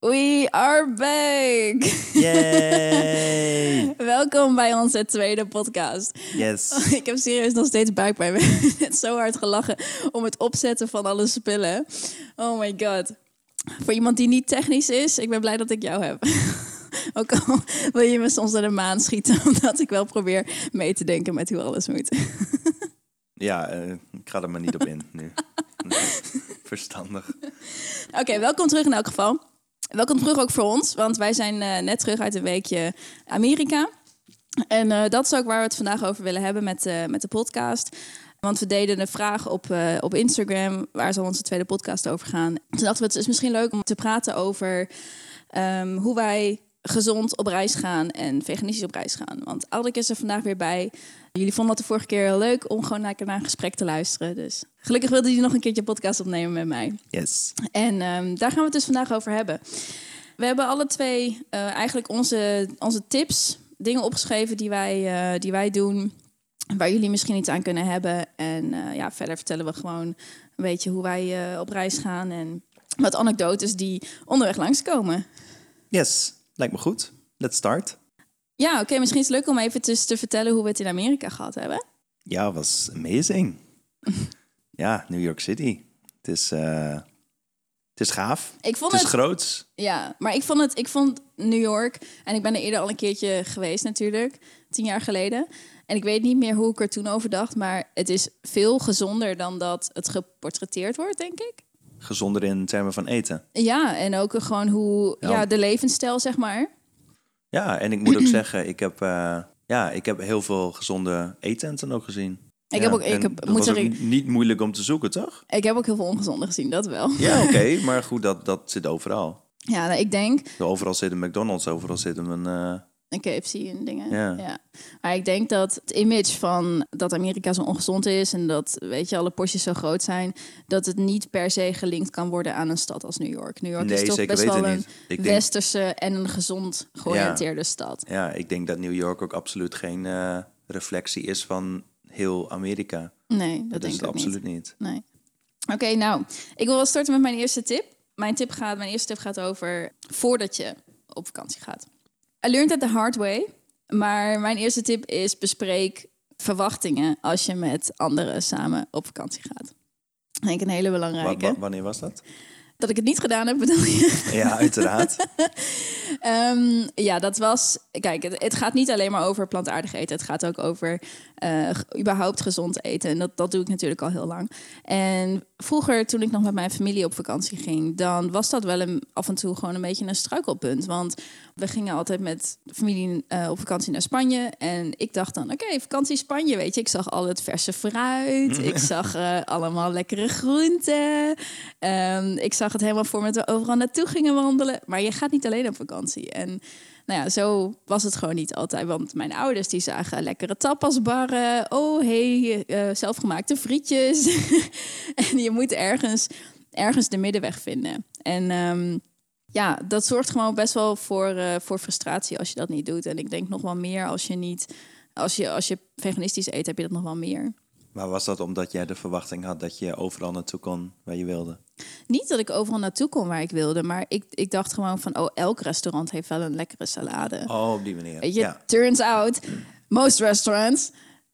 We are back! Yay! Welkom bij onze tweede podcast. Yes. Ik heb serieus nog steeds buikpijn. We hebben net zo hard gelachen om het opzetten van alle spullen. Oh my god. Voor iemand die niet technisch is, ik ben blij dat ik jou heb. Ook al wil je me soms naar de maan schieten, omdat ik wel probeer mee te denken met hoe alles moet. Ja, eh, ik ga er maar niet op in nu. Verstandig. Oké, welkom terug in elk geval. Welkom terug ook voor ons, want wij zijn eh, net terug uit een weekje Amerika. En eh, dat is ook waar we het vandaag over willen hebben met, eh, met de podcast. Want we deden een vraag op, op Instagram, waar zal onze tweede podcast over gaan. Toen dachten we, het is misschien leuk om te praten over ehm, hoe wij gezond op reis gaan en veganistisch op reis gaan. Want Aldrik is er vandaag weer bij. Jullie vonden het de vorige keer heel leuk om gewoon lekker naar een gesprek te luisteren. Dus gelukkig wilde hij nog een keertje podcast opnemen met mij. Yes. En ehm, daar gaan we het dus vandaag over hebben. We hebben alle twee eh, eigenlijk onze, onze tips, dingen opgeschreven die wij, eh, die wij doen, waar jullie misschien iets aan kunnen hebben. En eh, ja, verder vertellen we gewoon een beetje hoe wij op reis gaan en wat anekdotes die onderweg langskomen. Yes. Lijkt me goed. Let's start. Ja, oké, misschien is het leuk om even dus te vertellen hoe we het in Amerika gehad hebben. Ja, was amazing. ja, New York City. Het is, eh, het is gaaf. Ik vond het is het, groots. ja, maar ik vond het, ik vond New York en ik ben er eerder al een keertje geweest natuurlijk, tien jaar geleden. En ik weet niet meer hoe ik er toen over dacht, maar het is veel gezonder dan dat het geportretteerd wordt, denk ik. Gezonder in termen van eten. Ja, en ook gewoon hoe, ja, Ja. de levensstijl, zeg maar. Ja, en ik moet ook zeggen, ik heb, eh, ja, ik heb heel veel gezonde eetenten ook gezien. Ik Ja, heb ook, ik heb, dat moet zeggen, niet moeilijk om te zoeken, toch? ik heb ook heel veel ongezonde gezien, dat wel. Ja, oké. maar goed, dat, dat zit overal. Ja, nou, ik denk, Overal zit een McDonald's, overal zit een... een KFC en dingen. Ja. Maar ik denk dat het image van dat Amerika zo ongezond is en dat, weet je, alle porties zo groot zijn, dat het niet per se gelinkt kan worden aan een stad als New York. New York is toch best wel een denk, westerse en een gezond georiënteerde stad. Ja, ik denk dat New York ook absoluut geen eh, reflectie is van heel Amerika. Nee, dat, Dat, denk is ik absoluut niet. niet. Nee. Oké, nou, ik wil wel starten met mijn eerste tip. Mijn, tip gaat, mijn eerste tip gaat over voordat je op vakantie gaat. I learned it the hard way. Maar mijn eerste tip is bespreek verwachtingen als je met anderen samen op vakantie gaat. Ik denk een hele belangrijke. wa- wanneer was dat? Dat ik het niet gedaan heb, bedoel je? Ja, uiteraard. Ehm, ja, dat was. Kijk, het, het gaat niet alleen maar over plantaardig eten. Het gaat ook over eh, überhaupt gezond eten. En dat, dat doe ik natuurlijk al heel lang. En vroeger, toen ik nog met mijn familie op vakantie ging, dan was dat wel een, af en toe gewoon een beetje een struikelpunt. Want we gingen altijd met familie eh, op vakantie naar Spanje. En ik dacht dan, oké, vakantie Spanje, weet je. Ik zag al het verse fruit. ik zag eh, allemaal lekkere groenten. Ehm, ik zag het helemaal voor me dat we overal naartoe gingen wandelen. Maar je gaat niet alleen op vakantie. En nou ja, zo was het gewoon niet altijd. Want mijn ouders die zagen lekkere tapasbarren. Oh, hey, eh, zelfgemaakte frietjes. en je moet ergens, ergens de middenweg vinden. En ehm, ja, dat zorgt gewoon best wel voor, eh, voor frustratie als je dat niet doet. En ik denk nog wel meer als je niet... Als je, als je veganistisch eet, heb je dat nog wel meer. Maar was dat omdat jij de verwachting had dat je overal naartoe kon waar je wilde? Niet dat ik overal naartoe kon waar ik wilde, maar ik, ik dacht gewoon van, oh, elk restaurant heeft wel een lekkere salade. Oh, op die manier. Weet je, Ja. turns out, most restaurants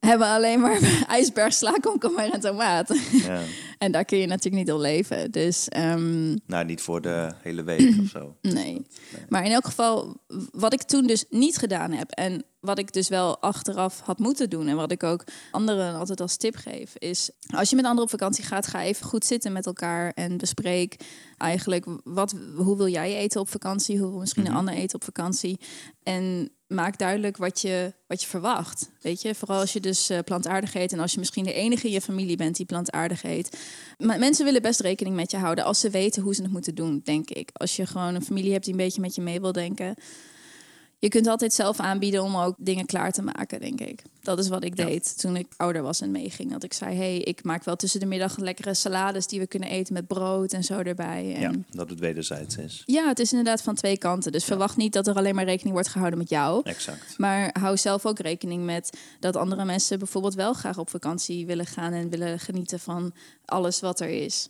hebben alleen maar ijsberg, sla, komkommer en tomaat. ja. en daar kun je natuurlijk niet op leven. Dus ehm, Nou, niet voor de hele week of zo. nee. Maar in elk geval, wat ik toen dus niet gedaan heb en wat ik dus wel achteraf had moeten doen en wat ik ook anderen altijd als tip geef, is als je met anderen op vakantie gaat, ga even goed zitten met elkaar en bespreek eigenlijk wat, hoe wil jij eten op vakantie, hoe wil misschien een ander eten op vakantie en maak duidelijk wat je, wat je verwacht. Weet je, vooral als je dus eh, plantaardig eet en als je misschien de enige in je familie bent die plantaardig eet. Maar mensen willen best rekening met je houden als ze weten hoe ze het moeten doen, denk ik. Als je gewoon een familie hebt die een beetje met je mee wil denken. Je kunt altijd zelf aanbieden om ook dingen klaar te maken, denk ik. Dat is wat ik Ja. deed toen ik ouder was en meeging. Dat ik zei, hey, ik maak wel tussen de middag lekkere salades die we kunnen eten met brood en zo erbij. En Ja, dat het wederzijds is. ja, het is inderdaad van twee kanten. Dus verwacht niet dat er alleen maar rekening wordt gehouden met jou. Exact. Maar hou zelf ook rekening met dat andere mensen bijvoorbeeld wel graag op vakantie willen gaan en willen genieten van alles wat er is.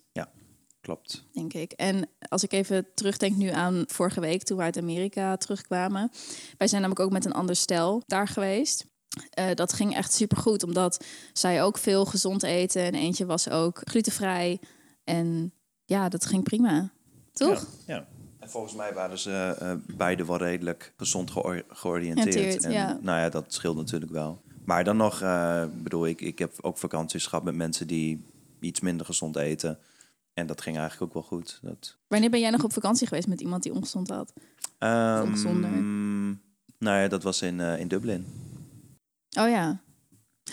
Klopt. denk ik. En als ik even terugdenk nu aan vorige week toen we uit Amerika terugkwamen. Wij zijn namelijk ook met een ander stel daar geweest. Eh, dat ging echt supergoed, omdat zij ook veel gezond eten. En eentje was ook glutenvrij. En ja, dat ging prima. Toch? Ja, ja. En volgens mij waren ze uh, beide wel redelijk gezond geor- georiënteerd. Georiënteerd, En ja. nou ja, dat scheelt natuurlijk wel. Maar dan nog, eh, bedoel ik, ik heb ook vakanties gehad met mensen die iets minder gezond eten. En dat ging eigenlijk ook wel goed. Dat, Wanneer ben jij nog op vakantie geweest met iemand die ongezond had? Gezonder. Nou ja, dat was in, eh, in Dublin. Oh ja.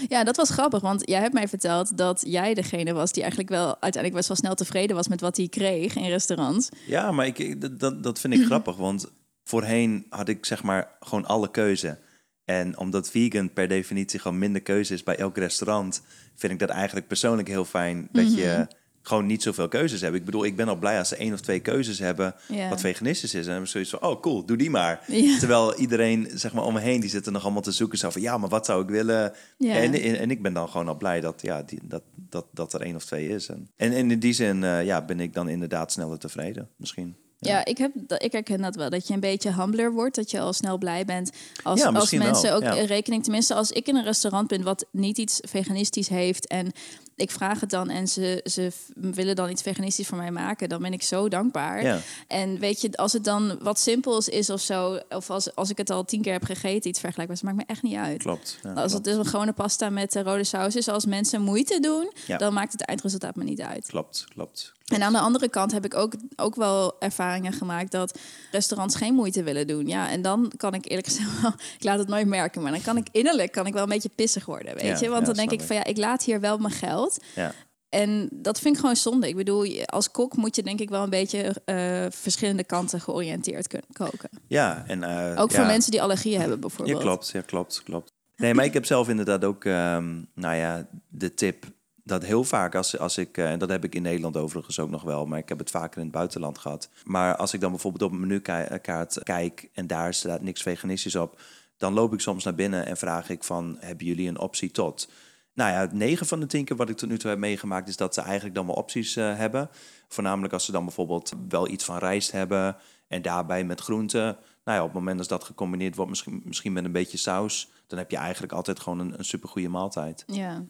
Ja, dat was grappig, want jij hebt mij verteld dat jij degene was die eigenlijk wel uiteindelijk best wel snel tevreden was met wat hij kreeg in restaurants. Ja, maar ik, dat- dat, dat vind ik grappig, want voorheen had ik zeg maar gewoon alle keuze. En omdat vegan per definitie gewoon minder keuze is bij elk restaurant, vind ik dat eigenlijk persoonlijk heel fijn dat je gewoon niet zoveel keuzes hebt. Ik bedoel, ik ben al blij als ze één of twee keuzes hebben wat veganistisch is. En dan heb ik zoiets van, oh cool, doe die maar. Terwijl iedereen zeg maar om me heen, die zitten nog allemaal te zoeken. Zo van, ja, maar wat zou ik willen? En, en, en ik ben dan gewoon al blij dat, ja, die, dat, dat, dat er één of twee is. En, en, en in die zin eh, ja, ben ik dan inderdaad sneller tevreden, misschien. Ja, ik, heb, ik herken dat wel. Dat je een beetje humbler wordt. Dat je al snel blij bent. Als, Ja, als mensen wel, ook ja. rekening... Tenminste, als ik in een restaurant ben wat niet iets veganistisch heeft... en ik vraag het dan en ze, ze willen dan iets veganistisch voor mij maken... dan ben ik zo dankbaar. Ja. En weet je, als het dan wat simpels is of zo... of als, als ik het al tien keer heb gegeten, iets vergelijkbaars... maakt me echt niet uit. Klopt. Ja, Als het dus een gewone pasta met eh, rode saus is... als mensen moeite doen, Ja. dan maakt het eindresultaat me niet uit. klopt, klopt. En aan de andere kant heb ik ook, ook wel ervaringen gemaakt dat restaurants geen moeite willen doen. Ja, en dan kan ik eerlijk gezegd wel, ik laat het nooit merken, maar dan kan ik innerlijk kan ik wel een beetje pissig worden, weet Ja, je? Want ja, dan denk ik van ja, ik laat hier wel mijn geld. Ja. En dat vind ik gewoon zonde. Ik bedoel, als kok moet je denk ik wel een beetje eh, verschillende kanten georiënteerd kunnen koken. Ja, en eh, Ook voor ja. mensen die allergieën hebben Ja, bijvoorbeeld. klopt. Ja, klopt, klopt. Nee, maar ik heb zelf inderdaad ook, ehm, nou ja, de tip dat heel vaak als, als ik, eh, en dat heb ik in Nederland overigens ook nog wel, maar ik heb het vaker in het buitenland gehad. Maar als ik dan bijvoorbeeld op een menukaart kijk en daar staat niks veganistisch op, dan loop ik soms naar binnen en vraag ik van, hebben jullie een optie tot? Nou ja, 9 van de 10 keer wat ik tot nu toe heb meegemaakt, is dat ze eigenlijk dan wel opties eh, hebben. Voornamelijk als ze dan bijvoorbeeld wel iets van rijst hebben en daarbij met groenten. Nou ja, op het moment dat dat gecombineerd wordt, misschien, misschien met een beetje saus, dan heb je eigenlijk altijd gewoon een, een supergoeie maaltijd. Ja.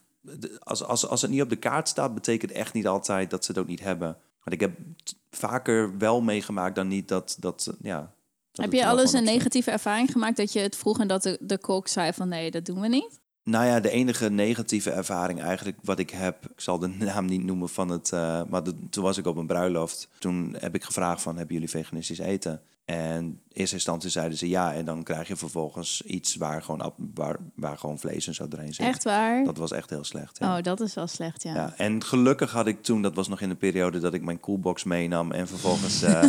Als, als, als het niet op de kaart staat, betekent echt niet altijd dat ze het ook niet hebben. Want ik heb vaker wel meegemaakt dan niet dat, dat ja. dat Heb je alles een negatieve ervaring gemaakt dat je het vroeg en dat de, de kok zei van nee, dat doen we niet? Nou ja, de enige negatieve ervaring eigenlijk wat ik heb, ik zal de naam niet noemen van het, eh, maar de- toen was ik op een bruiloft. Toen heb ik gevraagd van, hebben jullie veganistisch eten? En eerste instantie zeiden ze ja, en dan krijg je vervolgens iets waar gewoon, waar, waar gewoon vlees en zo doorheen zit. Echt waar? Dat was echt heel slecht. Ja. Oh, dat is wel slecht, ja. Ja, en gelukkig had ik toen, dat was nog in de periode dat ik mijn coolbox meenam en vervolgens eh,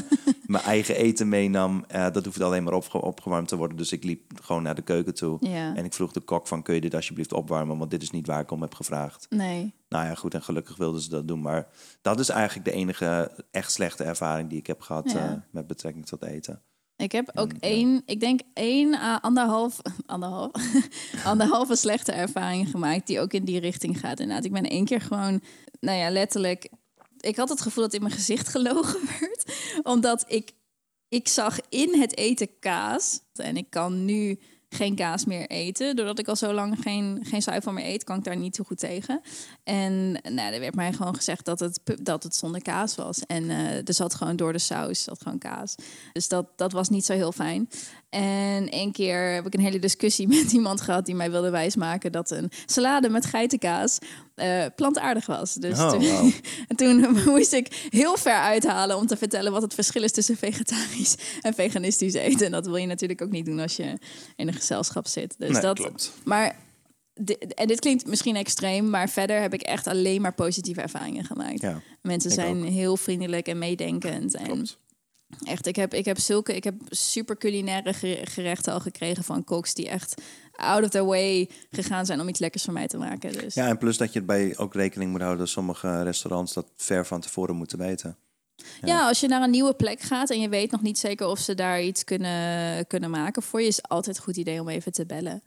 mijn eigen eten meenam. Eh, dat hoefde alleen maar opge- opgewarmd te worden. Dus ik liep gewoon naar de keuken toe. Ja. En ik vroeg de kok van, kun je dit alsjeblieft opwarmen? Want dit is niet waar ik om heb gevraagd. Nee. Nou ja, goed, en gelukkig wilden ze dat doen. Maar dat is eigenlijk de enige echt slechte ervaring die ik heb gehad eh, met betrekking tot eten. Ik heb ook ja. één, ik denk één à anderhalf, anderhalf, anderhalve slechte ervaring gemaakt die ook in die richting gaat. Inderdaad, ik ben één keer gewoon, nou ja, letterlijk. Ik had het gevoel dat in mijn gezicht gelogen werd, omdat ik, ik zag in het eten kaas en ik kan nu geen kaas meer eten. Doordat ik al zo lang geen, geen zuivel meer eet, kan ik daar niet zo goed tegen. En nou, er werd mij gewoon gezegd dat het, dat het zonder kaas was. En eh er zat gewoon door de saus zat gewoon kaas. Dus dat, dat was niet zo heel fijn. En één keer heb ik een hele discussie met iemand gehad die mij wilde wijsmaken dat een salade met geitenkaas eh, plantaardig was. Dus Oh, toen, wauw. en toen moest ik heel ver uithalen om te vertellen wat het verschil is tussen vegetarisch en veganistisch eten. En dat wil je natuurlijk ook niet doen als je in een gezelschap zit. Dus Nee, dat, klopt. Maar en dit klinkt misschien extreem, maar verder heb ik echt alleen maar positieve ervaringen gemaakt. Ja, Mensen zijn ook. heel vriendelijk en meedenkend. En klopt. Echt, ik heb, ik heb zulke, ik heb super culinaire gere- gerechten al gekregen van koks die echt out of their way gegaan zijn om iets lekkers voor mij te maken. Dus Ja, en plus dat je erbij ook rekening moet houden dat sommige restaurants dat ver van tevoren moeten weten. Ja, als je naar een nieuwe plek gaat en je weet nog niet zeker of ze daar iets kunnen, kunnen maken voor je, is het altijd een goed idee om even te bellen.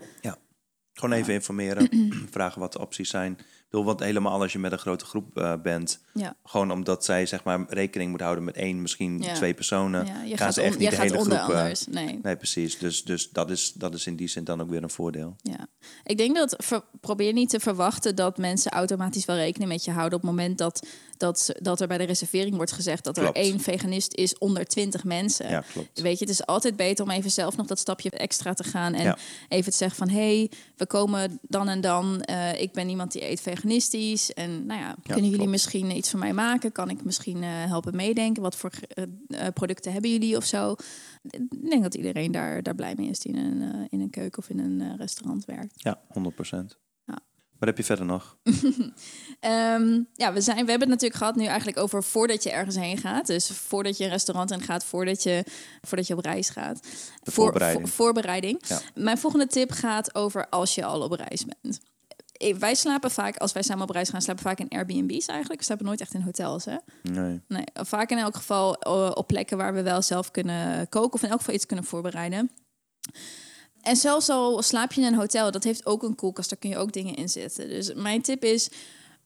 Gewoon even informeren, vragen wat de opties zijn. Bedoel, want helemaal als je met een grote groep eh, bent, Ja. gewoon omdat zij zeg maar rekening moet houden met één, misschien Ja. twee personen, Ja, je gaan gaat, ze echt on- niet de hele groep. eh. Nee. nee, precies. Dus, dus dat, is, dat is in die zin dan ook weer een voordeel. Ja, ik denk dat ver- probeer niet te verwachten dat mensen automatisch wel rekening met je houden op het moment dat, dat, dat er bij de reservering wordt gezegd dat er één veganist is onder twintig mensen. Ja, klopt. Weet je, het is altijd beter om even zelf nog dat stapje extra te gaan en Ja. even te zeggen van hé, hey, we komen dan en dan. eh, ik ben iemand die eet veganistisch en nou ja, kunnen jullie klopt. misschien iets voor mij maken? Kan ik misschien eh, helpen meedenken? Wat voor eh, producten hebben jullie of zo? Ik denk dat iedereen daar, daar blij mee is die in een, in een keuken of in een restaurant werkt. Ja, 100 procent. Ja. Wat heb je verder nog? Ehm, ja, we, zijn, we hebben het natuurlijk gehad nu eigenlijk over voordat je ergens heen gaat. Dus voordat je een restaurant in gaat, voordat je, voordat je op reis gaat. De Voor- voorbereiding. voor- voorbereiding. Ja. Mijn volgende tip gaat over als je al op reis bent. Eh, Wij slapen vaak, als wij samen op reis gaan, slapen vaak in Airbnb's eigenlijk. We slapen nooit echt in hotels, hè? Nee. Nee, vaak in elk geval eh, op plekken waar we wel zelf kunnen koken of in elk geval iets kunnen voorbereiden. En zelfs al slaap je in een hotel, dat heeft ook een koelkast, daar kun je ook dingen in zetten. Dus mijn tip is,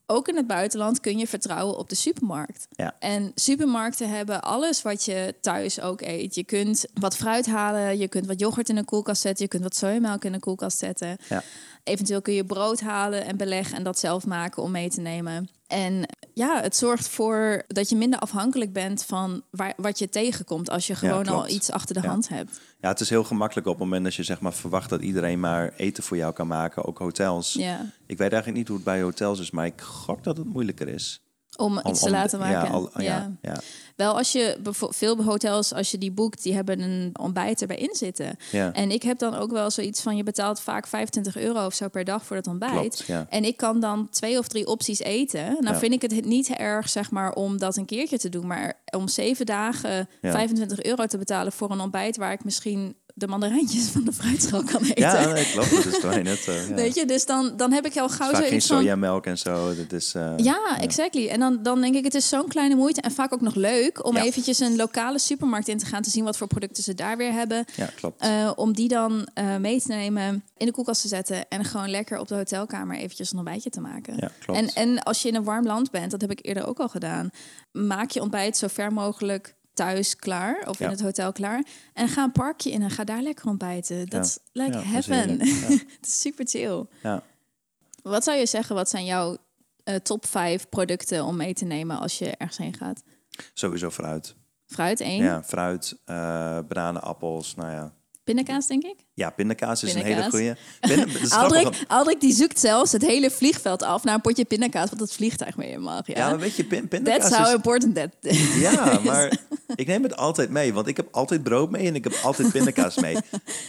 ook in het buitenland kun je vertrouwen op de supermarkt. Ja. En supermarkten hebben alles wat je thuis ook eet. Je kunt wat fruit halen, je kunt wat yoghurt in een koelkast zetten, je kunt wat sojamelk in een koelkast zetten. Ja. Eventueel kun je brood halen en beleggen en dat zelf maken om mee te nemen. En ja, het zorgt voor dat je minder afhankelijk bent van waar, wat je tegenkomt als je gewoon al iets achter de Ja. hand hebt. Ja, het is heel gemakkelijk op het moment dat je zeg maar verwacht dat iedereen maar eten voor jou kan maken, ook hotels. Ja. Ik weet eigenlijk niet hoe het bij hotels is, maar ik gok dat het moeilijker is. Om Om- iets te om- laten maken. Ja, al- ja, ja. ja. Wel als je veel hotels, als je die boekt, die hebben een ontbijt erbij in zitten. En ik heb dan ook wel zoiets van, je betaalt vaak 25 euro of zo per dag voor het ontbijt. Klopt. En ik kan dan twee of drie opties eten. Nou vind ik het niet erg, zeg maar, om dat een keertje te doen. Maar om zeven dagen Ja. 25 euro te betalen voor een ontbijt... waar ik misschien de mandarijntjes van de fruitschaal kan eten. Ja, nee, klopt. Dat is toch net. eh, ja. Weet je, dus dan, dan heb ik al gauw geen zoiets van... sojamelk en zo. Dat is, eh, Ja, exactly. En dan, dan denk ik, het is zo'n kleine moeite en vaak ook nog leuk om Ja. eventjes een lokale supermarkt in te gaan, te zien wat voor producten ze daar weer hebben. ja, klopt. Eh, om die dan mee te nemen, in de koelkast te zetten en gewoon lekker op de hotelkamer eventjes een ontbijtje te maken. Ja, klopt. En, en als je in een warm land bent, dat heb ik eerder ook al gedaan, maak je ontbijt zo ver mogelijk thuis klaar of in het hotel klaar. En ga een parkje in en ga daar lekker ontbijten. Dat is like Ja, dat is heaven. Het is super chill. ja. Wat zou je zeggen, wat zijn jouw eh, top 5 producten om mee te nemen als je ergens heen gaat? Sowieso fruit. Fruit één, Ja, fruit, eh bananen, appels, nou ja. Pindakaas denk ik. Ja, pindakaas is een hele. Pind- is grappig, Aldrik, Aldrik die zoekt zelfs het hele vliegveld af naar een potje pindakaas, want het vliegtuig mee mag. Ja, Ja, weet je, pin- pindakaas That's how is... important that Ja, maar ik neem het altijd mee. Want ik heb altijd brood mee en ik heb altijd pindakaas mee.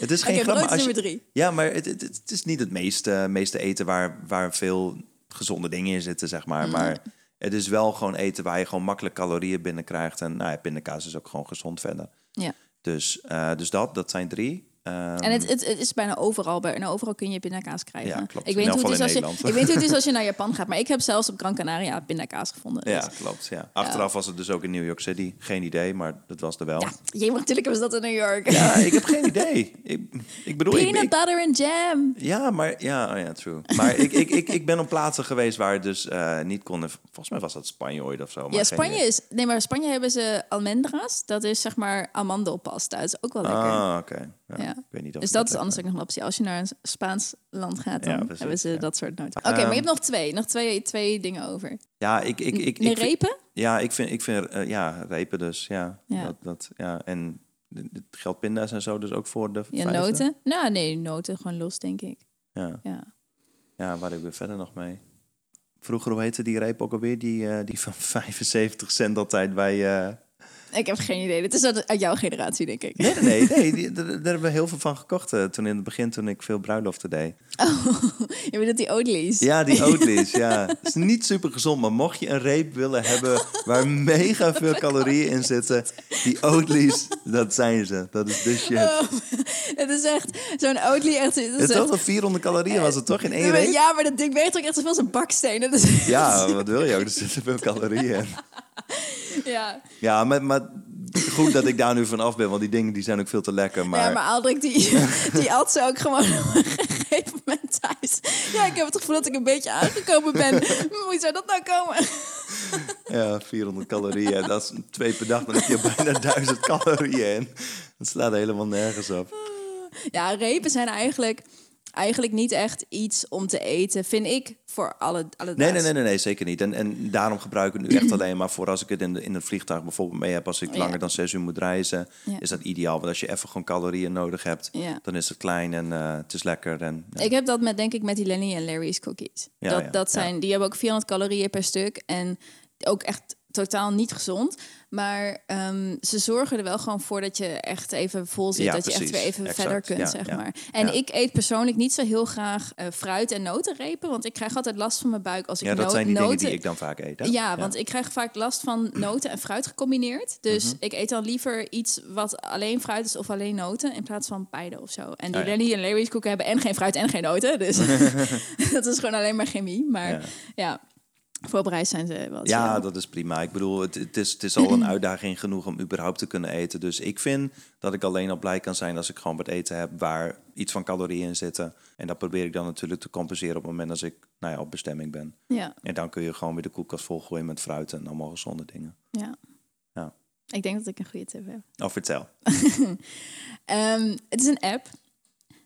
Het is geen grap, brood is nummer drie. Ja, maar het, het, het is niet het meeste, meeste eten waar, waar veel gezonde dingen in zitten, zeg maar. Maar het is wel gewoon eten waar je gewoon makkelijk calorieën binnenkrijgt. En nou ja, pindakaas is ook gewoon gezond verder. Ja. Dus, eh, dus dat, dat zijn drie. Ehm, En het, het, het is bijna overal. Bijna overal kun je pindakaas krijgen. Ja, klopt. Ik weet, hoe het is als je, ik weet hoe het is als je naar Japan gaat. Maar ik heb zelfs op Gran Canaria pindakaas gevonden. ja, Dus- klopt. Ja. Achteraf was het dus ook in New York City. Geen idee, maar dat was er wel. ja. Jee, maar natuurlijk hebben ze dat in New York. Ja, ik heb geen idee. Ik, ik bedoel, Peanut ik- butter and jam. Ja, maar ja, oh ja, true. Maar ik, ik, ik, ik ben op plaatsen geweest waar het dus eh, niet kon. Volgens mij was dat Spanje ooit of zo. maar Ja, Spanje is... Nee, maar Spanje hebben ze almendras. Dat is zeg maar amandelpasta. Dat is ook wel lekker. Ah, oké. Ja. Ik weet niet of Dus dat is anders ook nog een optie. Als je naar een Spaans land gaat, dan precies, hebben ze dat soort noten. Oké, maar je Ehm, hebt nog twee. Nog twee, twee dingen over. Ja, ik, ik, ik, ik, repen? ja, ik vind, ik vind eh, ja, repen dus, ja. Dat, dat, ja. En geldt pinda's en zo dus ook voor de Ja, vijfde? noten? Nou, nee, noten gewoon los, denk ik. Ja. Ja. ja, waar ik weer verder nog mee. Vroeger, hoe heette die reep ook alweer? Die, eh, die van 75 cent altijd bij... eh, Ik heb geen idee. Dit is uit jouw generatie, denk ik. Nee, nee, nee. die, daar, daar hebben we heel veel van gekocht eh, toen in het begin, toen ik veel bruiloften deed. Je bedoelt die Oatly's? Ja, die Oatly's, ja. Het is niet super gezond, maar mocht je een reep willen hebben waar mega veel calorieën in zitten, die Oatly's, dat zijn ze. Dat is de shit. Oh, het is echt zo'n Oatly. Echt, het is wel 400 calorieën, was het toch in één Ja, maar- reep? Ja, maar dat ding weegt ook echt zoveel als een baksteen. Dat is, Ja, wat wil je ook? Er zitten veel calorieën in. Ja. Ja, maar, maar goed dat ik daar nu vanaf ben, want die dingen die zijn ook veel te lekker. Maar, Ja, maar Aldrik, die, die at ze ook gewoon op een gegeven moment thuis. Ja, ik heb het gevoel dat ik een beetje aangekomen ben. Hoe zou dat nou komen? ja, 400 calorieën, dat is twee per dag, dan heb je bijna 1000 calorieën in. Dat slaat helemaal nergens op. Ja, repen zijn eigenlijk, eigenlijk niet echt iets om te eten, vind ik, voor alle, alle Nee, nee, nee, nee, nee, zeker niet. En, en daarom gebruik ik het nu echt alleen maar voor als ik het in, de, in het vliegtuig bijvoorbeeld mee heb. Als ik Ja. langer dan zes uur moet reizen, Ja. is dat ideaal. Want als je even gewoon calorieën nodig hebt, Ja. dan is het klein en eh, het is lekker. En. Ik heb dat met, denk ik, met die Lenny en Larry's cookies. Ja, dat, dat zijn, Die hebben ook 400 calorieën per stuk. En ook echt totaal niet gezond. Maar ehm, ze zorgen er wel gewoon voor dat je echt even vol zit. Ja, dat je echt weer even Exact. verder kunt, Ja, zeg ja. maar. En ik eet persoonlijk niet zo heel graag eh, fruit en notenrepen. Want ik krijg altijd last van mijn buik als ik ja, dat no- zijn die noten... dingen die ik dan vaak eet. hè? Ja, want ik krijg vaak last van noten en fruit gecombineerd. Dus Mhm. ik eet dan liever iets wat alleen fruit is of alleen noten in plaats van beide of zo. En die ja. Lenny en Larry's koeken hebben en geen fruit en geen noten. Dus dat is gewoon alleen maar chemie. Maar Ja. Ja, voor op reis zijn ze wel. Ja, dat is prima. Ik bedoel, het, het, is, het is al een uitdaging genoeg om überhaupt te kunnen eten. Dus ik vind dat ik alleen al blij kan zijn als ik gewoon wat eten heb waar iets van calorieën in zitten. En dat probeer ik dan natuurlijk te compenseren op het moment als ik nou ja, op bestemming ben. ja, En dan kun je gewoon weer de koelkast volgooien met fruit en allemaal gezonde dingen. ja. Ja. Ik denk dat ik een goede tip heb. Oh, vertel. Ehm, het is een app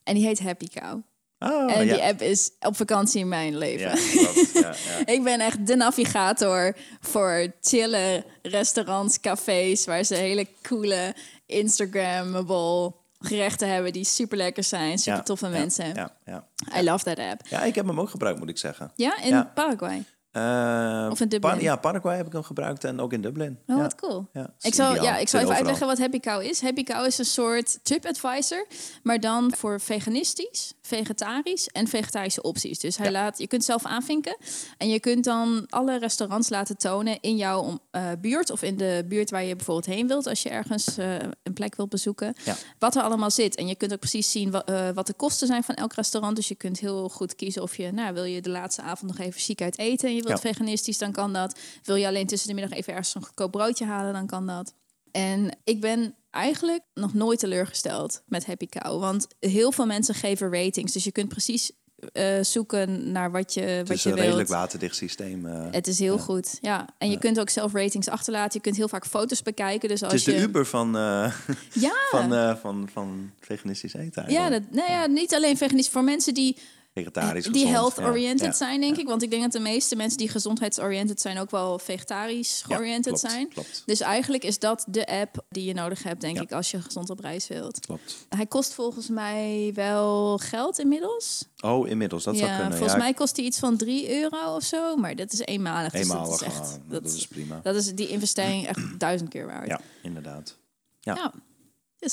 en die heet Happy Cow. Oh, en ja. die app is op vakantie in mijn leven. Ja, ja. Ik ben echt de navigator voor chille restaurants, cafés... waar ze hele coole Instagrammable gerechten hebben... die super lekker zijn, super toffe mensen. Ja, ja. I love that app. ja, ik heb hem ook gebruikt, moet ik zeggen. Ja, in. Paraguay. Eh, Of in Dublin. Ja, Paraguay heb ik hem gebruikt en ook in Dublin. Oh, ja. wat cool. Ja, Ik zal, ideaal. ja, ik zal even overal. uitleggen wat Happy Cow is. Happy Cow is een soort TripAdvisor, maar dan voor veganistisch, vegetarisch en vegetarische opties. Dus hij Ja. laat, je kunt zelf aanvinken en je kunt dan alle restaurants laten tonen in jouw eh, buurt of in de buurt waar je bijvoorbeeld heen wilt als je ergens eh, een plek wilt bezoeken. Wat er allemaal zit. En je kunt ook precies zien eh, wat de kosten zijn van elk restaurant. Dus je kunt heel goed kiezen of je, nou, wil je de laatste avond nog even chic uit eten en je wilt Ja. veganistisch, dan kan dat. Wil je alleen tussen de middag even ergens een goedkoop broodje halen, dan kan dat. En ik ben eigenlijk nog nooit teleurgesteld met Happy Cow. Want heel veel mensen geven ratings. Dus je kunt precies eh, zoeken naar wat je, Het wat is je een wilt. redelijk waterdicht systeem. eh. Het is heel goed, ja. En je kunt ook zelf ratings achterlaten. Je kunt heel vaak foto's bekijken. Dus als het is de. Uber van, eh, Ja, van, van, van veganistisch eten ja, dat, nou ja, niet alleen veganistisch. Voor mensen die Vegetarisch, die gezond, health-oriented ja. Zijn, denk ik. Want ik denk dat de meeste mensen die gezondheidsoriented zijn... ook wel vegetarisch Ja, klopt, zijn. Klopt, Dus eigenlijk is dat de app die je nodig hebt, denk ik... als je gezond op reis wilt. klopt. Hij kost volgens mij wel geld inmiddels. Oh, inmiddels, dat zou ja, kunnen. volgens mij kost hij iets van 3 euro of zo. Maar dat is eenmalig. Dus eenmalig. dat is echt... dat, dat is prima. dat is die investering echt duizend keer waard. Ja, inderdaad. Ja.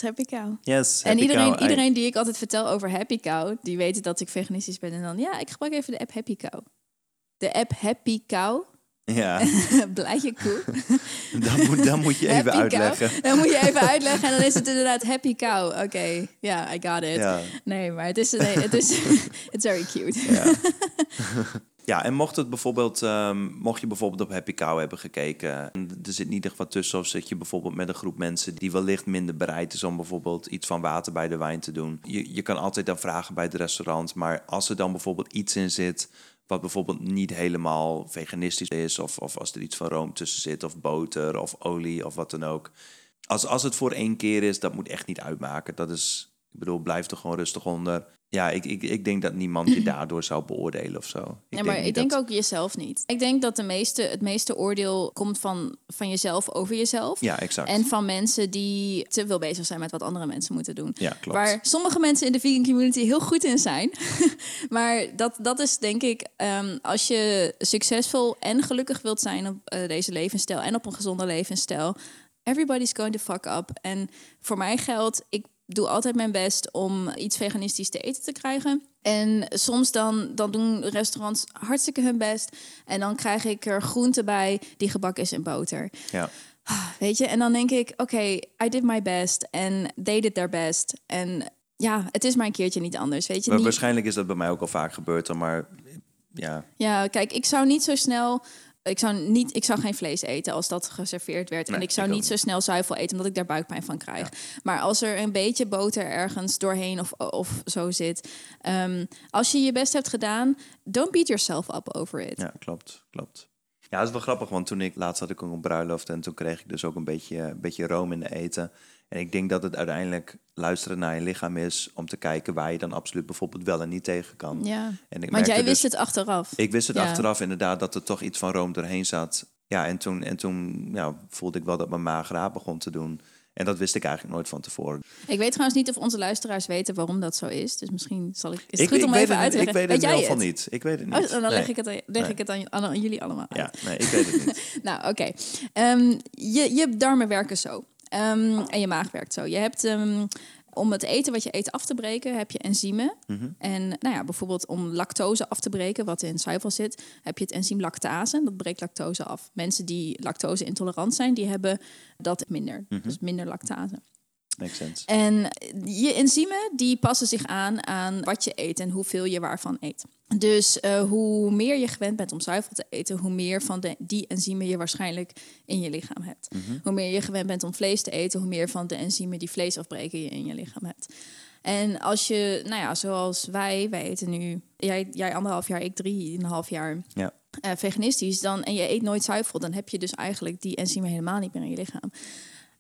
Happy Cow. Yes, En Happy iedereen, Cow, iedereen die ik altijd vertel over Happy Cow, die weten dat ik veganistisch ben. En dan, ja, ik gebruik even de app Happy Cow. De app Happy Cow, Ja, blijje koe. dan moet, dan moet je even Happy uitleggen. Cow. Dan moet je even uitleggen en dan is het inderdaad Happy Cow. Oké, ja, I got it. Ja. Nee, maar het is, nee, het is it's very cute. Ja. Ja, en mocht het bijvoorbeeld, ehm, mocht je bijvoorbeeld op Happy Cow hebben gekeken, en er zit niet echt wat tussen, of zit je bijvoorbeeld met een groep mensen die wellicht minder bereid is om bijvoorbeeld iets van water bij de wijn te doen. Je, je kan altijd dan vragen bij het restaurant, maar als er dan bijvoorbeeld iets in zit wat bijvoorbeeld niet helemaal veganistisch is, of, of als er iets van room tussen zit, of boter, of olie, of wat dan ook. Als, als het voor één keer is, dat moet echt niet uitmaken. Dat is, ik bedoel, blijf er gewoon rustig onder. Ja, ik, ik, ik denk dat niemand je daardoor zou beoordelen of zo. Ik ja, maar ik denk ook jezelf niet. Ik denk dat de meeste, het meeste oordeel komt van, van jezelf over jezelf. Ja, exact. En van mensen die te veel bezig zijn met wat andere mensen moeten doen. Ja, klopt. Waar sommige mensen in de vegan community heel goed in zijn. maar dat, dat is denk ik, ehm, als je succesvol en gelukkig wilt zijn op eh, deze levensstijl en op een gezonde levensstijl, everybody's going to fuck up. En voor mij geldt, ik doe altijd mijn best om iets veganistisch te eten te krijgen. En soms dan, dan doen restaurants hartstikke hun best. En dan krijg ik er groente bij die gebakken is in boter. Ja. Weet je, en dan denk ik, oké, I did my best en they did their best. En ja, het is maar een keertje niet anders, weet je. Maar Niet, waarschijnlijk is dat bij mij ook al vaak gebeurd, dan maar ja, ja, kijk, ik zou niet zo snel Ik zou, niet, ik zou geen vlees eten als dat geserveerd werd. en ik zou ik niet zo snel zuivel eten, omdat ik daar buikpijn van krijg. Maar als er een beetje boter ergens doorheen of, of zo zit. ehm, als je je best hebt gedaan, don't beat yourself up over it. Ja, klopt, klopt. Ja, het is wel grappig, want toen ik laatst had ik ook een bruiloft en toen kreeg ik dus ook een beetje, een beetje room in de eten. En ik denk dat het uiteindelijk luisteren naar je lichaam is om te kijken waar je dan absoluut bijvoorbeeld wel en niet tegen kan. Ja. En ik Want jij dus- wist het achteraf. Ik wist het Ja. achteraf inderdaad dat er toch iets van room doorheen zat. Ja, en toen, en toen ja, voelde ik wel dat mijn maag raar begon te doen. En dat wist ik eigenlijk nooit van tevoren. Ik weet trouwens niet of onze luisteraars weten waarom dat zo is. Dus misschien zal ik. Is het ik, goed om weet even het, uit te ik weet het in ieder geval niet. Ik weet het Oh, niet. dan Nee. leg ik het, leg Nee. ik het aan, aan, aan jullie allemaal uit. Ja, nee, ik weet het niet. Nou, oké. Ehm, je, je darmen werken zo. Ehm, en je maag werkt zo. Je hebt, ehm, om het eten wat je eet af te breken, heb je enzymen. Mhm. En nou ja, bijvoorbeeld om lactose af te breken, wat in zuivel zit, heb je het enzym lactase. Dat breekt lactose af. Mensen die lactose intolerant zijn, die hebben dat minder. Mhm. Dus minder lactase. Makes sense. En je enzymen die passen zich aan aan wat je eet en hoeveel je waarvan eet. Dus eh, hoe meer je gewend bent om zuivel te eten, hoe meer van de, die enzymen je waarschijnlijk in je lichaam hebt. Hoe meer je gewend bent om vlees te eten, hoe meer van de enzymen die vlees afbreken je in je lichaam hebt. En als je, nou ja, zoals wij, wij eten nu, jij, jij anderhalf jaar, ik drieënhalf jaar Ja. eh, veganistisch, dan, en je eet nooit zuivel, dan heb je dus eigenlijk die enzymen helemaal niet meer in je lichaam.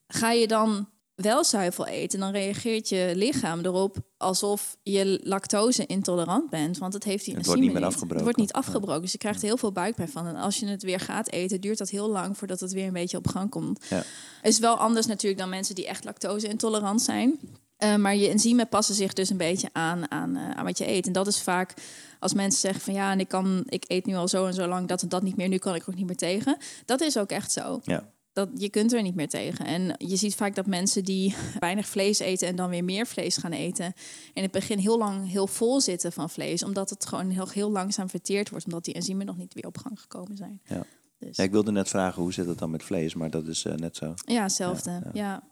Ga je dan wel zuivel eten, dan reageert je lichaam erop alsof je lactose intolerant bent, want het heeft die Het wordt niet meer Het afgebroken. wordt niet afgebroken, dus je krijgt er heel veel buikpijn van. En als je het weer gaat eten, duurt dat heel lang voordat het weer een beetje op gang komt. Ja. Is wel anders natuurlijk dan mensen die echt lactose intolerant zijn. Eh, maar je enzymen passen zich dus een beetje aan, aan, eh, aan wat je eet. En dat is vaak als mensen zeggen van ja, en ik, kan, ik eet nu al zo en zo lang dat en dat niet meer, nu kan ik er ook niet meer tegen. Dat is ook echt zo. Ja. Dat, je kunt er niet meer tegen. En je ziet vaak dat mensen die weinig vlees eten en dan weer meer vlees gaan eten, in het begin heel lang heel vol zitten van vlees, omdat het gewoon heel, heel langzaam verteerd wordt, omdat die enzymen nog niet weer op gang gekomen zijn. Ja. Dus, Ja, ik wilde net vragen hoe zit het dan met vlees, maar dat is eh, net zo. ja, hetzelfde. Ja,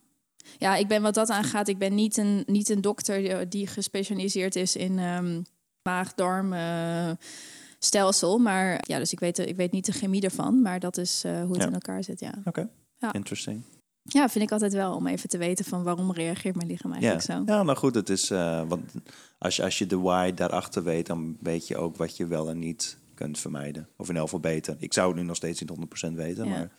Ja, ik ben wat dat aangaat, ik ben niet een, niet een dokter die- gespecialiseerd is in ehm maag-darm. eh, stelsel, maar ja, dus ik weet, ik weet niet de chemie ervan, maar dat is eh, hoe het Ja. in elkaar zit, ja. Oké, Ja. interesting. Ja, vind ik altijd wel om even te weten van waarom reageert mijn lichaam eigenlijk zo. ja, nou goed, het is, eh, want als je, als je de why daarachter weet, dan weet je ook wat je wel en niet kunt vermijden. Of in elk geval beter. Ik zou het nu nog steeds niet 100% weten, Ja. maar...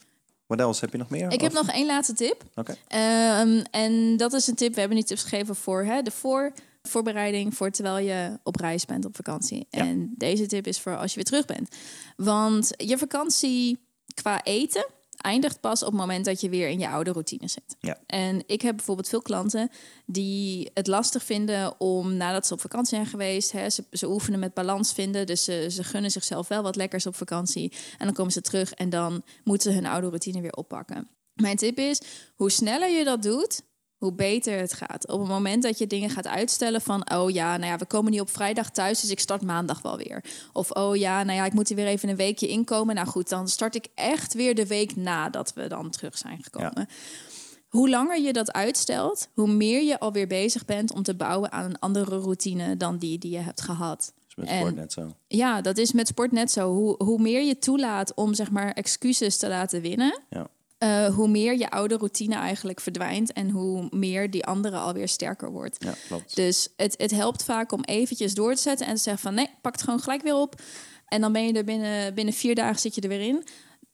Wat else heb je nog meer? Ik heb Of- nog één laatste tip. Oké. Ehm, en dat is een tip, we hebben nu tips gegeven voor hè, de voor, voorbereiding voor terwijl je op reis bent op vakantie. Ja. En deze tip is voor als je weer terug bent. Want je vakantie qua eten eindigt pas op het moment dat je weer in je oude routine zit. Ja. En ik heb bijvoorbeeld veel klanten die het lastig vinden om nadat ze op vakantie zijn geweest, hè, ze, ze oefenen met balans vinden, dus ze, ze gunnen zichzelf wel wat lekkers op vakantie. En dan komen ze terug en dan moeten ze hun oude routine weer oppakken. Mijn tip is, hoe sneller je dat doet, hoe beter het gaat. Op het moment dat je dingen gaat uitstellen van... oh ja, nou ja, we komen niet op vrijdag thuis, dus ik start maandag wel weer. Of oh ja, nou ja, ik moet er weer even een weekje inkomen. Nou goed, dan start ik echt weer de week nadat we dan terug zijn gekomen. Hoe langer je dat uitstelt, hoe meer je alweer bezig bent... om te bouwen aan een andere routine dan die die je hebt gehad. is met en- sport net zo. Ja, dat is met sport net zo. Hoe, hoe meer je toelaat om zeg maar excuses te laten winnen, Ja. Eh, hoe meer je oude routine eigenlijk verdwijnt en hoe meer die andere alweer sterker wordt. Ja, klopt. Dus het, het helpt vaak om eventjes door te zetten en te zeggen van nee, pak het gewoon gelijk weer op. En dan ben je er binnen, binnen vier dagen zit je er weer in.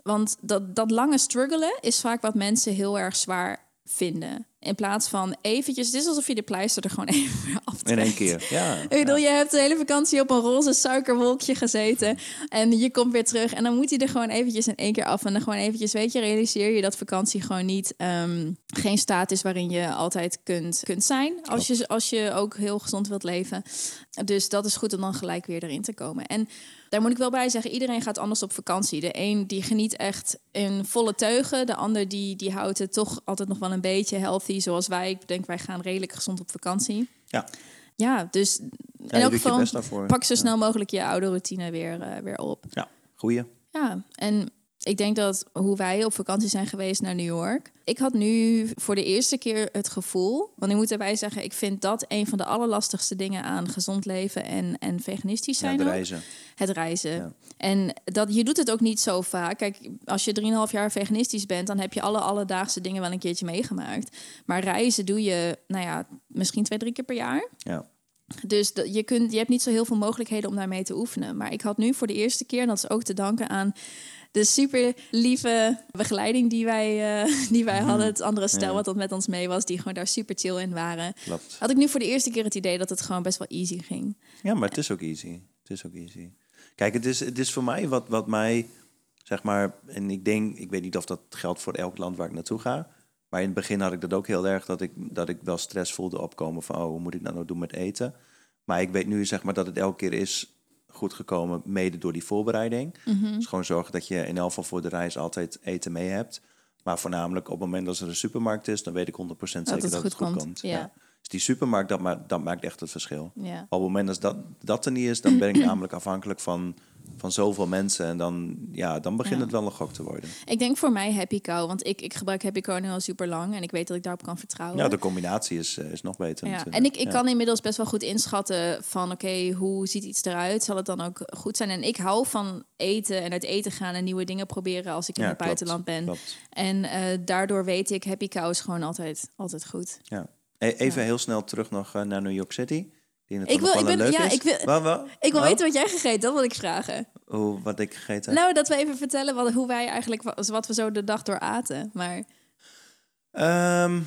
Want dat, dat lange struggelen is vaak wat mensen heel erg zwaar vinden. In plaats van eventjes, het is alsof je de pleister er gewoon even aftrekt. In één keer, ja. Ik bedoel, je hebt de hele vakantie op een roze suikerwolkje gezeten. En je komt weer terug. En dan moet hij er gewoon eventjes in één keer af. En dan gewoon eventjes, weet je, realiseer je dat vakantie gewoon niet... ehm, geen staat is waarin je altijd kunt, kunt zijn. Als je, als je ook heel gezond wilt leven. Dus dat is goed om dan gelijk weer erin te komen. En daar moet ik wel bij zeggen, iedereen gaat anders op vakantie. De een die geniet echt in volle teugen. De ander die, die houdt het toch altijd nog wel een beetje healthy. Zoals wij. Ik denk, wij gaan redelijk gezond op vakantie. Ja, Ja, dus ja in elk geval pak zo Ja. snel mogelijk je oude routine weer, eh, weer op. Ja, goeie. Ja, en Ik denk dat hoe wij op vakantie zijn geweest naar New York. Ik had nu voor de eerste keer het gevoel. Want ik moet erbij zeggen, ik vind dat een van de allerlastigste dingen aan gezond leven en, en veganistisch Ja, zijn. ook. reizen. Het reizen. Ja. En dat, je doet het ook niet zo vaak. Kijk, als je 3,5 jaar veganistisch bent, dan heb je alle alledaagse dingen wel een keertje meegemaakt. Maar reizen doe je, nou ja, misschien twee, drie keer per jaar. Ja. Dus dat- je, kunt, je hebt niet zo heel veel mogelijkheden om daarmee te oefenen. Maar ik had nu voor de eerste keer, en dat is ook te danken aan de super lieve begeleiding die wij, eh, die wij hadden. Het andere stel Ja. wat dat met ons mee was, die gewoon daar super chill in waren. Klopt. Had ik nu voor de eerste keer het idee dat het gewoon best wel easy ging. Ja, maar het is ook easy. Het is ook easy. Kijk, het is, het is voor mij wat, wat mij, zeg maar, en ik denk, ik weet niet of dat geldt voor elk land waar ik naartoe ga. Maar in het begin had ik dat ook heel erg, dat ik, dat ik wel stress voelde opkomen van, oh, hoe moet ik nou nou doen met eten? Maar ik weet nu, zeg maar, dat het elke keer is goed gekomen, mede door die voorbereiding. Dus gewoon zorgen dat je in elk geval voor de reis altijd eten mee hebt. Maar voornamelijk op het moment dat er een supermarkt is, dan weet ik 100% zeker dat, het goed goed komt, komt. ja. Dus die supermarkt, dat, ma dat maakt echt het verschil. Ja. Op het moment dat dat, dat er niet is, dan ben ik namelijk afhankelijk van, van zoveel mensen. En dan, ja, dan begint Ja. het wel een gok te worden. Ik denk voor mij Happy Cow, want ik, ik gebruik Happy Cow nu al super lang en ik weet dat ik daarop kan vertrouwen. Ja, de combinatie is, eh, is nog beter. Ja, en ik, ik Ja. kan inmiddels best wel goed inschatten van oké, hoe ziet iets eruit? Zal het dan ook goed zijn? En ik hou van eten en uit eten gaan en nieuwe dingen proberen als ik in het klopt, buitenland ben. klopt. En eh, daardoor weet ik, Happy Cow is gewoon altijd, altijd goed. Ja. E- Even heel snel terug nog eh, naar New York City. Ik wil- ik ben- ja, is. ik wil- Wat, wat? Ik wil Wat? weten wat jij gegeten, dat wil ik vragen. Hoe, wat ik gegeten heb? Nou, dat we even vertellen wat, hoe wij eigenlijk, wa- wat we zo de dag door aten. Maar Ehm,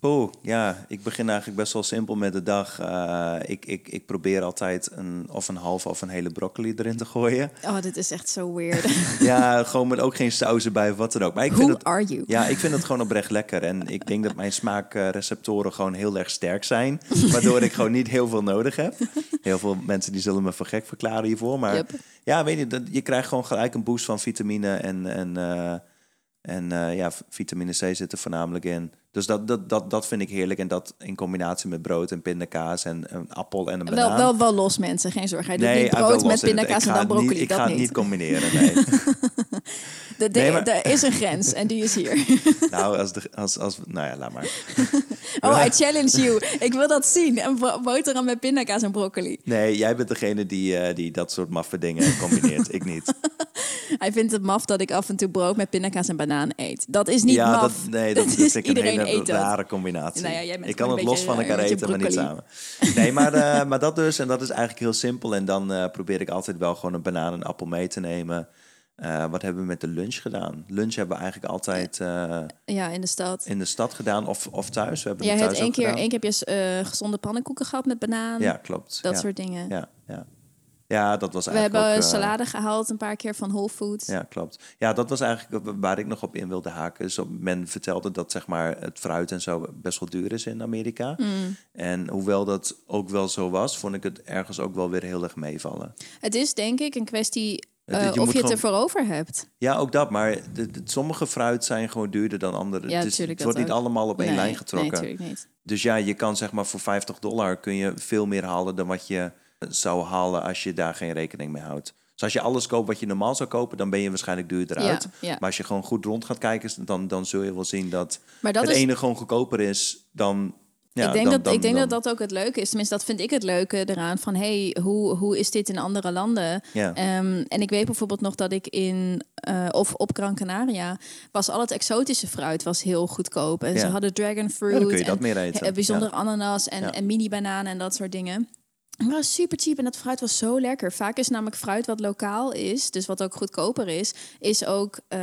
Poeh, ja, ik begin eigenlijk best wel simpel met de dag. Eh, ik, ik, ik probeer altijd een, of een halve of een hele broccoli erin te gooien. oh, dit is echt zo weird. Ja, gewoon met ook geen sauzen bij of wat dan ook. Maar ik vind het, are you? ja, ik vind het gewoon oprecht lekker. En ik denk dat mijn smaakreceptoren gewoon heel erg sterk zijn. Waardoor ik gewoon niet heel veel nodig heb. Heel veel mensen die zullen me voor gek verklaren hiervoor. Maar Yep. ja, weet je, dat, je krijgt gewoon gelijk een boost van vitamine. En, en, eh, en eh, ja, vitamine C zit er voornamelijk in. Dus dat, dat, dat, dat vind ik heerlijk. En dat in combinatie met brood en pindakaas en een appel en een banaan. Wel, wel, wel los mensen, geen zorgen. Hij doet Nee, niet brood met pindakaas en dan het niet- broccoli. Ik dat ga het niet. niet combineren, nee. De, de- Nee, maar- Er is een grens en die is hier. nou, als, de, als, als... Nou ja, laat maar. Oh, I challenge you. Ik wil dat zien. Een boterham met pindakaas en broccoli. Nee, jij bent degene die, eh, die dat soort maffe dingen combineert. ik niet. Hij vindt het maf dat ik af en toe brood met pindakaas en banaan eet. Dat is niet ja, maf. dat, nee, dat, is- ik een hele rare combinatie. Nou ja, jij bent ik kan het los van elkaar beetje eten, maar niet samen. Nee, maar, eh, maar dat dus. En dat is eigenlijk heel simpel. En dan eh, probeer ik altijd wel gewoon een banaan en appel mee te nemen. Eh, wat hebben we met de lunch gedaan? Lunch hebben we eigenlijk altijd eh, Ja, in de stad. in de stad gedaan of, of thuis. We hebben Jij het thuis één keer, één keer heb je eh, gezonde pannenkoeken gehad met banaan. Ja, klopt. Dat ja. soort dingen. Ja, ja. ja, dat was We eigenlijk hebben ook, eh, salade gehaald een paar keer van Whole Foods. Ja, klopt. Ja, dat was eigenlijk waar ik nog op in wilde haken. Dus men vertelde dat zeg maar, het fruit en zo best wel duur is in Amerika. Mm. En hoewel dat ook wel zo was, vond ik het ergens ook wel weer heel erg meevallen. Het is denk ik een kwestie Eh, je of je het gewoon- ervoor over hebt. Ja, ook dat. Maar de, de- sommige fruit zijn gewoon duurder dan andere. Ja, tuurlijk, het wordt niet ook. allemaal op één nee, lijn getrokken. Nee, natuurlijk niet. dus ja, je kan zeg maar voor 50 dollar kun je veel meer halen dan wat je zou halen als je daar geen rekening mee houdt. Dus als je alles koopt wat je normaal zou kopen, dan ben je waarschijnlijk duurder Ja, uit. ja. Maar als je gewoon goed rond gaat kijken, dan, dan zul je wel zien dat het is, ene gewoon goedkoper is dan. Ja, ik denk, dan, dat, dan- ik denk dan- dat dat ook het leuke is. Tenminste, dat vind ik het leuke eraan. Van, hey, hoe, hoe is dit in andere landen? Ja. Ehm, en ik weet bijvoorbeeld nog dat ik in... eh, of op Gran Canaria was al het exotische fruit was heel goedkoop. En ze hadden dragon fruit. Ja, dan kun je dat en, meer eten. bijzondere Ja. ananas en, en mini-bananen en dat soort dingen. Het was super cheap en dat fruit was zo lekker. Vaak is namelijk fruit wat lokaal is, dus wat ook goedkoper is, is ook eh,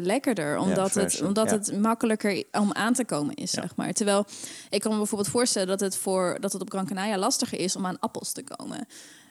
lekkerder. Omdat, het, omdat ja. het makkelijker om aan te komen is, Ja. zeg maar. Terwijl ik kan me bijvoorbeeld voorstellen dat het, voor, dat het op Gran Canaria lastiger is om aan appels te komen.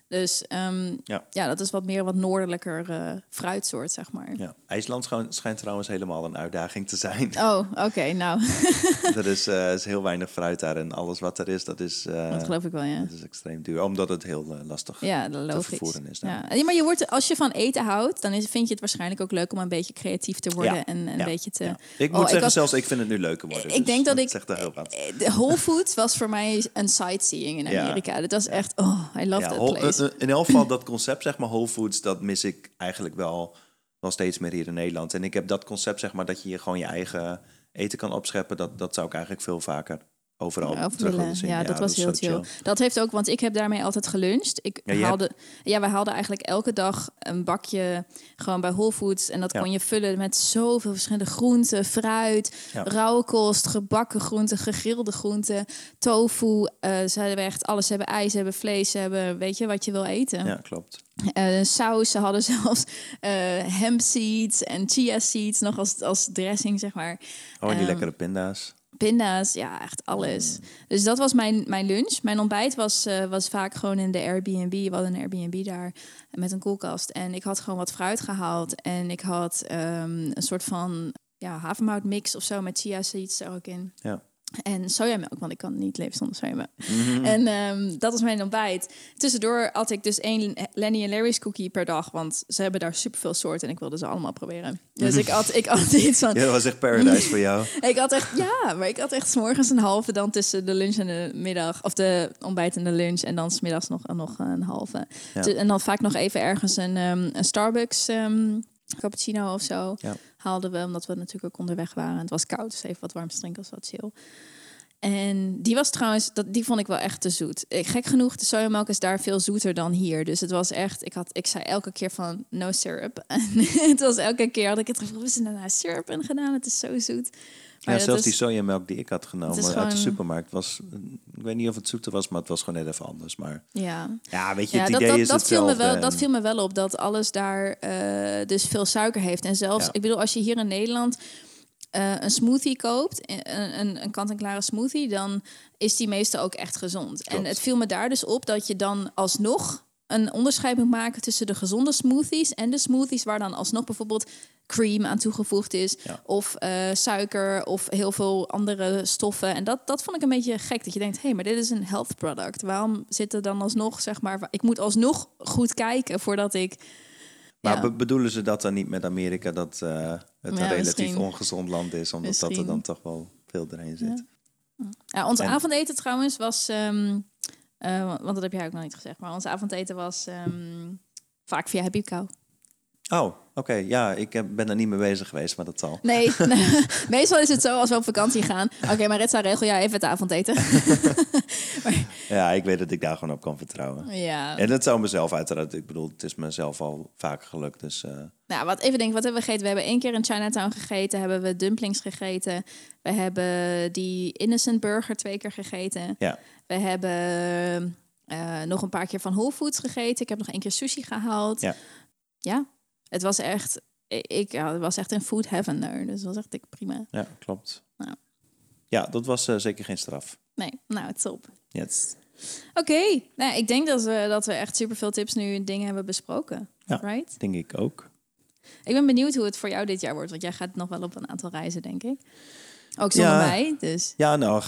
Dus ehm, Ja. ja. dat is wat meer wat noordelijker eh, fruitsoort, zeg maar. Ja. IJsland schijnt, trouwens helemaal een uitdaging te zijn. Oh, oké, nou, er is, eh, is heel weinig fruit daar en alles wat er is, dat is, eh, dat geloof ik wel, ja. dat is extreem duur. Omdat het heel lastig Ja, te vervoeren is. Ja. Ja, maar je wordt, als je van eten houdt, dan is, vind je het waarschijnlijk ook leuk om een beetje creatief te worden en een beetje te. ja. Ik Oh, moet zeggen, was- zelfs ik vind het nu leuker worden. Ik denk dat ik- zegt er heel wat. De Whole Foods was voor mij een sightseeing in. Amerika. Dat was echt, oh, I love that place. Eh, in elk geval dat concept, zeg maar, Whole Foods, dat mis ik eigenlijk wel. wel steeds meer hier in Nederland. En ik heb dat concept, zeg maar, dat je je gewoon je eigen eten kan opscheppen. Dat, dat zou ik eigenlijk veel vaker overal Ja, terug zien. Dat was heel chill. Dat heeft ook, want ik heb daarmee altijd geluncht. Ik Ja, haalde, ja, we haalden eigenlijk elke dag een bakje gewoon bij Whole Foods. En dat kon je vullen met zoveel verschillende groenten, fruit, rauwe kost, gebakken groenten, gegrilde groenten, tofu. eh ze hebben echt alles. Ze hebben ijs, ze hebben vlees, ze hebben, weet je, wat je wil eten. Ja, klopt. Eh, saus, ze hadden zelfs eh hemp seeds en chia seeds nog als, als dressing, zeg maar. Oh, die Ehm, lekkere pinda's. Pinda's, ja, echt alles. Mm. Dus dat was mijn, mijn lunch. Mijn ontbijt was, eh, was vaak gewoon in de Airbnb. We hadden een Airbnb daar met een koelkast. En ik had gewoon wat fruit gehaald. En ik had ehm, een soort van ja, havermoutmix of zo met chia seeds er ook in. Ja. En sojamelk, want ik kan niet leven zonder sojamelk. Mhm. En ehm, dat was mijn ontbijt. Tussendoor had ik dus één Lenny en Larry's cookie per dag. Want ze hebben daar superveel soorten en ik wilde ze allemaal proberen. Dus ik had, ik had iets van... Ja, dat was echt paradise voor jou. Ik had echt, ja, maar ik had echt 's morgens een halve, dan tussen de lunch en de middag, of de ontbijt en de lunch, en dan smiddags nog, nog een halve. Ja. En dan vaak nog even ergens een, ehm, een Starbucks ehm, cappuccino of zo Ja. Haalden we, omdat we natuurlijk ook onderweg waren. Het was koud, dus even wat warm drinken was wat chill. En die was trouwens, dat, die vond ik wel echt te zoet. Ik, gek genoeg, de sojamelk is daar veel zoeter dan hier. Dus het was echt, ik, had, ik zei elke keer van no syrup. En het was elke keer had ik het gevoel, we zijn nou syrup in gedaan? Het is zo zoet. Maar Ja, dat zelfs is- die sojamelk die ik had genomen uit de supermarkt was... Ik weet niet of het zoeter was, maar het was gewoon net even anders. Maar Ja, ja, weet je, ja het dat, idee dat, is dat, viel me wel, dat en- viel me wel op dat alles daar eh, dus veel suiker heeft. En zelfs, Ja. ik bedoel, als je hier in Nederland eh, een smoothie koopt, een, een, een kant-en-klare smoothie, dan is die meestal ook echt gezond. En het viel me daar dus op dat je dan alsnog een onderscheid moet maken tussen de gezonde smoothies en de smoothies waar dan alsnog bijvoorbeeld cream aan toegevoegd is, Ja. of eh, suiker of heel veel andere stoffen. En dat, dat vond ik een beetje gek. Dat je denkt, hé, hey, maar dit is een health product. Waarom zit er dan alsnog, zeg maar, ik moet alsnog goed kijken voordat ik. Maar ja. be- bedoelen ze dat dan niet met Amerika dat eh, het een relatief misschien. ongezond land is, omdat dat er dan toch wel veel erin zit? Ja, ons En- avondeten trouwens was, ehm, eh, want dat heb jij ook nog niet gezegd, maar ons avondeten was ehm, vaak via Cow. Oh, oké. Ja, ik ben er niet mee bezig geweest, maar dat zal. Nee, meestal is het zo als we op vakantie gaan. Oké, maar Ritsa, regel jij even het avondeten. Ja, ik weet dat ik daar gewoon op kan vertrouwen. ja. En dat zou mezelf uiteraard... Ik bedoel, het is mezelf al vaak gelukt, dus... eh, Nou, wat even denken, wat hebben we gegeten? We hebben één keer in Chinatown gegeten, hebben we dumplings gegeten. We hebben die innocent burger twee keer gegeten. ja. We hebben eh, nog een paar keer van Whole Foods gegeten. Ik heb nog één keer sushi gehaald. Ja. Ja, het was echt, ik, ja, het was echt een food heaven daar. Dus dat was echt dik prima. Ja, klopt. Ja. Ja, dat was eh, zeker geen straf. Nee, nou, het is op. Yes. Oké, nou, ik denk dat we, dat we echt superveel tips nu en dingen hebben besproken. Ja. Right? Denk ik ook. Ik ben benieuwd hoe het voor jou dit jaar wordt. Want jij gaat nog wel op een aantal reizen, denk ik. Ook zonder Ja. mij, dus... Ja, nou,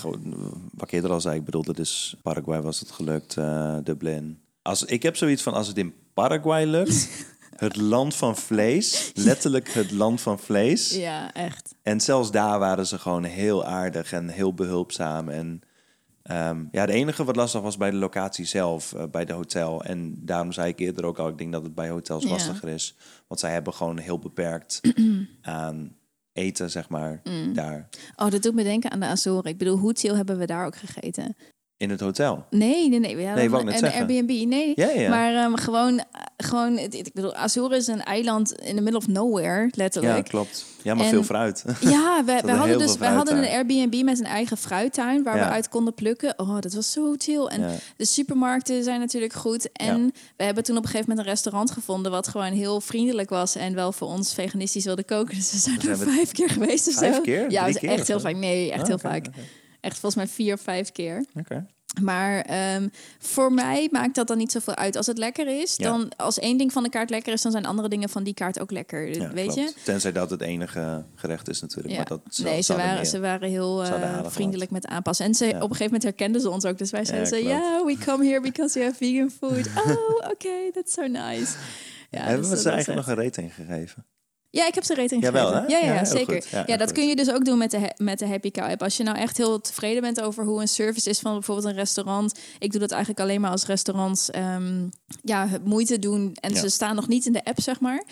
wat ik eerder al zei, ik bedoel, dat is Paraguay was het gelukt, eh, Dublin. Als, ik heb zoiets van, als het in Paraguay lukt, het land van vlees, letterlijk het land van vlees. Ja, echt. En zelfs daar waren ze gewoon heel aardig en heel behulpzaam. En ehm, ja, het enige wat lastig was bij de locatie zelf, eh, bij de hotel. En daarom zei ik eerder ook al, ik denk dat het bij hotels Ja. lastiger is. Want zij hebben gewoon heel beperkt aan eten, zeg maar, Mm. daar Oh, dat doet me denken aan de Azoren. Ik bedoel, hoe chill hebben we daar ook gegeten? In het hotel. Nee, nee, nee. We hadden Nee, een. Airbnb. Nee, Ja, ja. maar ehm, gewoon, gewoon, het- ik bedoel, Azoren is een eiland in the middle of nowhere, Ja, letterlijk. klopt. Ja, maar En- veel fruit. Ja, we, we hadden dus we hadden een. Airbnb met een eigen fruittuin waar Ja. we uit konden plukken. Oh, dat was zo chill. En Ja. de supermarkten zijn natuurlijk goed. En we hebben toen op een gegeven moment een restaurant gevonden wat gewoon heel vriendelijk was en wel voor ons veganistisch wilde koken. Dus we zijn er vijf keer geweest of Vijf zo. keer? Ja, keer echt heel vaak. Nee, echt Ah, heel vaak. Echt volgens mij vier of vijf keer. Oké. Maar ehm, voor mij maakt dat dan niet zoveel uit. Als het lekker is, Ja. dan als één ding van de kaart lekker is, dan zijn andere dingen van die kaart ook lekker. Ja, weet klopt. je? Tenzij dat het enige gerecht is natuurlijk. Ja. Maar dat zou- nee, ze waren, ze waren heel eh, vriendelijk met aanpassen. En ze, op een gegeven moment herkenden ze ons ook. Dus wij zeiden Ja, ze, ja, we come here because you have vegan food. oh, oké, that's so nice. Ja, Hebben dus we ze eigenlijk echt- nog een rating gegeven? Ja, ik heb ze rating Jawel, hè? Ja, ja, Ja, zeker. Ja, dat kun je dus ook doen met de, met de Happy Cow app. Als je nou echt heel tevreden bent over hoe een service is van bijvoorbeeld een restaurant. Ik doe dat eigenlijk alleen maar als restaurants ehm, ja, moeite doen en ze staan nog niet in de app, zeg maar.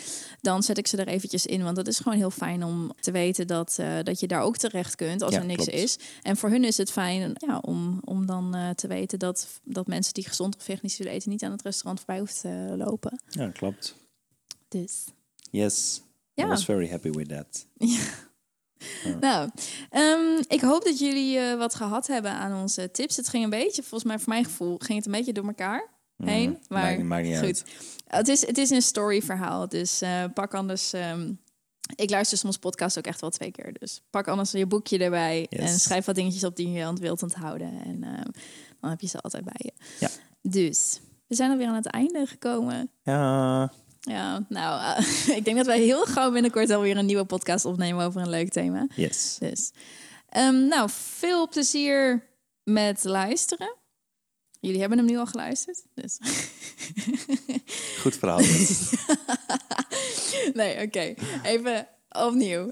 Dan zet ik ze er eventjes in, want dat is gewoon heel fijn om te weten dat, eh, dat je daar ook terecht kunt als er niks klopt. is. En voor hun is het fijn ja, om, om dan eh, te weten dat, dat mensen die gezond of veganisch willen eten niet aan het restaurant voorbij hoeven te lopen. Ja, klopt. Dus Yes. I Ja. was very happy with that. Nou, ehm, ik hoop dat jullie eh, wat gehad hebben aan onze tips. Het ging een beetje, volgens mij, voor mijn gevoel, ging het een beetje door elkaar heen. Mm, maar maakt- maakt niet goed. uit. Het is, het is een storyverhaal, dus eh, pak anders. ehm, ik luister soms podcast ook echt wel twee keer. Dus pak anders je boekje erbij Yes. en schrijf wat dingetjes op die je aan wilt onthouden. En ehm, dan heb je ze altijd bij je. Ja. Dus we zijn alweer aan het einde gekomen. Ja, Ja, nou, eh, ik denk dat wij heel gauw binnenkort alweer een nieuwe podcast opnemen over een leuk thema. yes. Dus, ehm, nou, veel plezier met luisteren. Jullie hebben hem nu al geluisterd, dus... Goed verhaal. dit. nee, oké. Even opnieuw.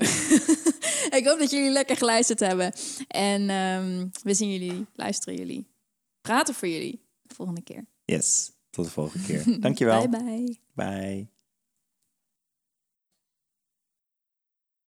ik hoop dat jullie lekker geluisterd hebben. En ehm, we zien jullie, luisteren jullie, praten voor jullie de volgende keer. yes. Tot de volgende keer. Dankjewel. Bye bye. Bye.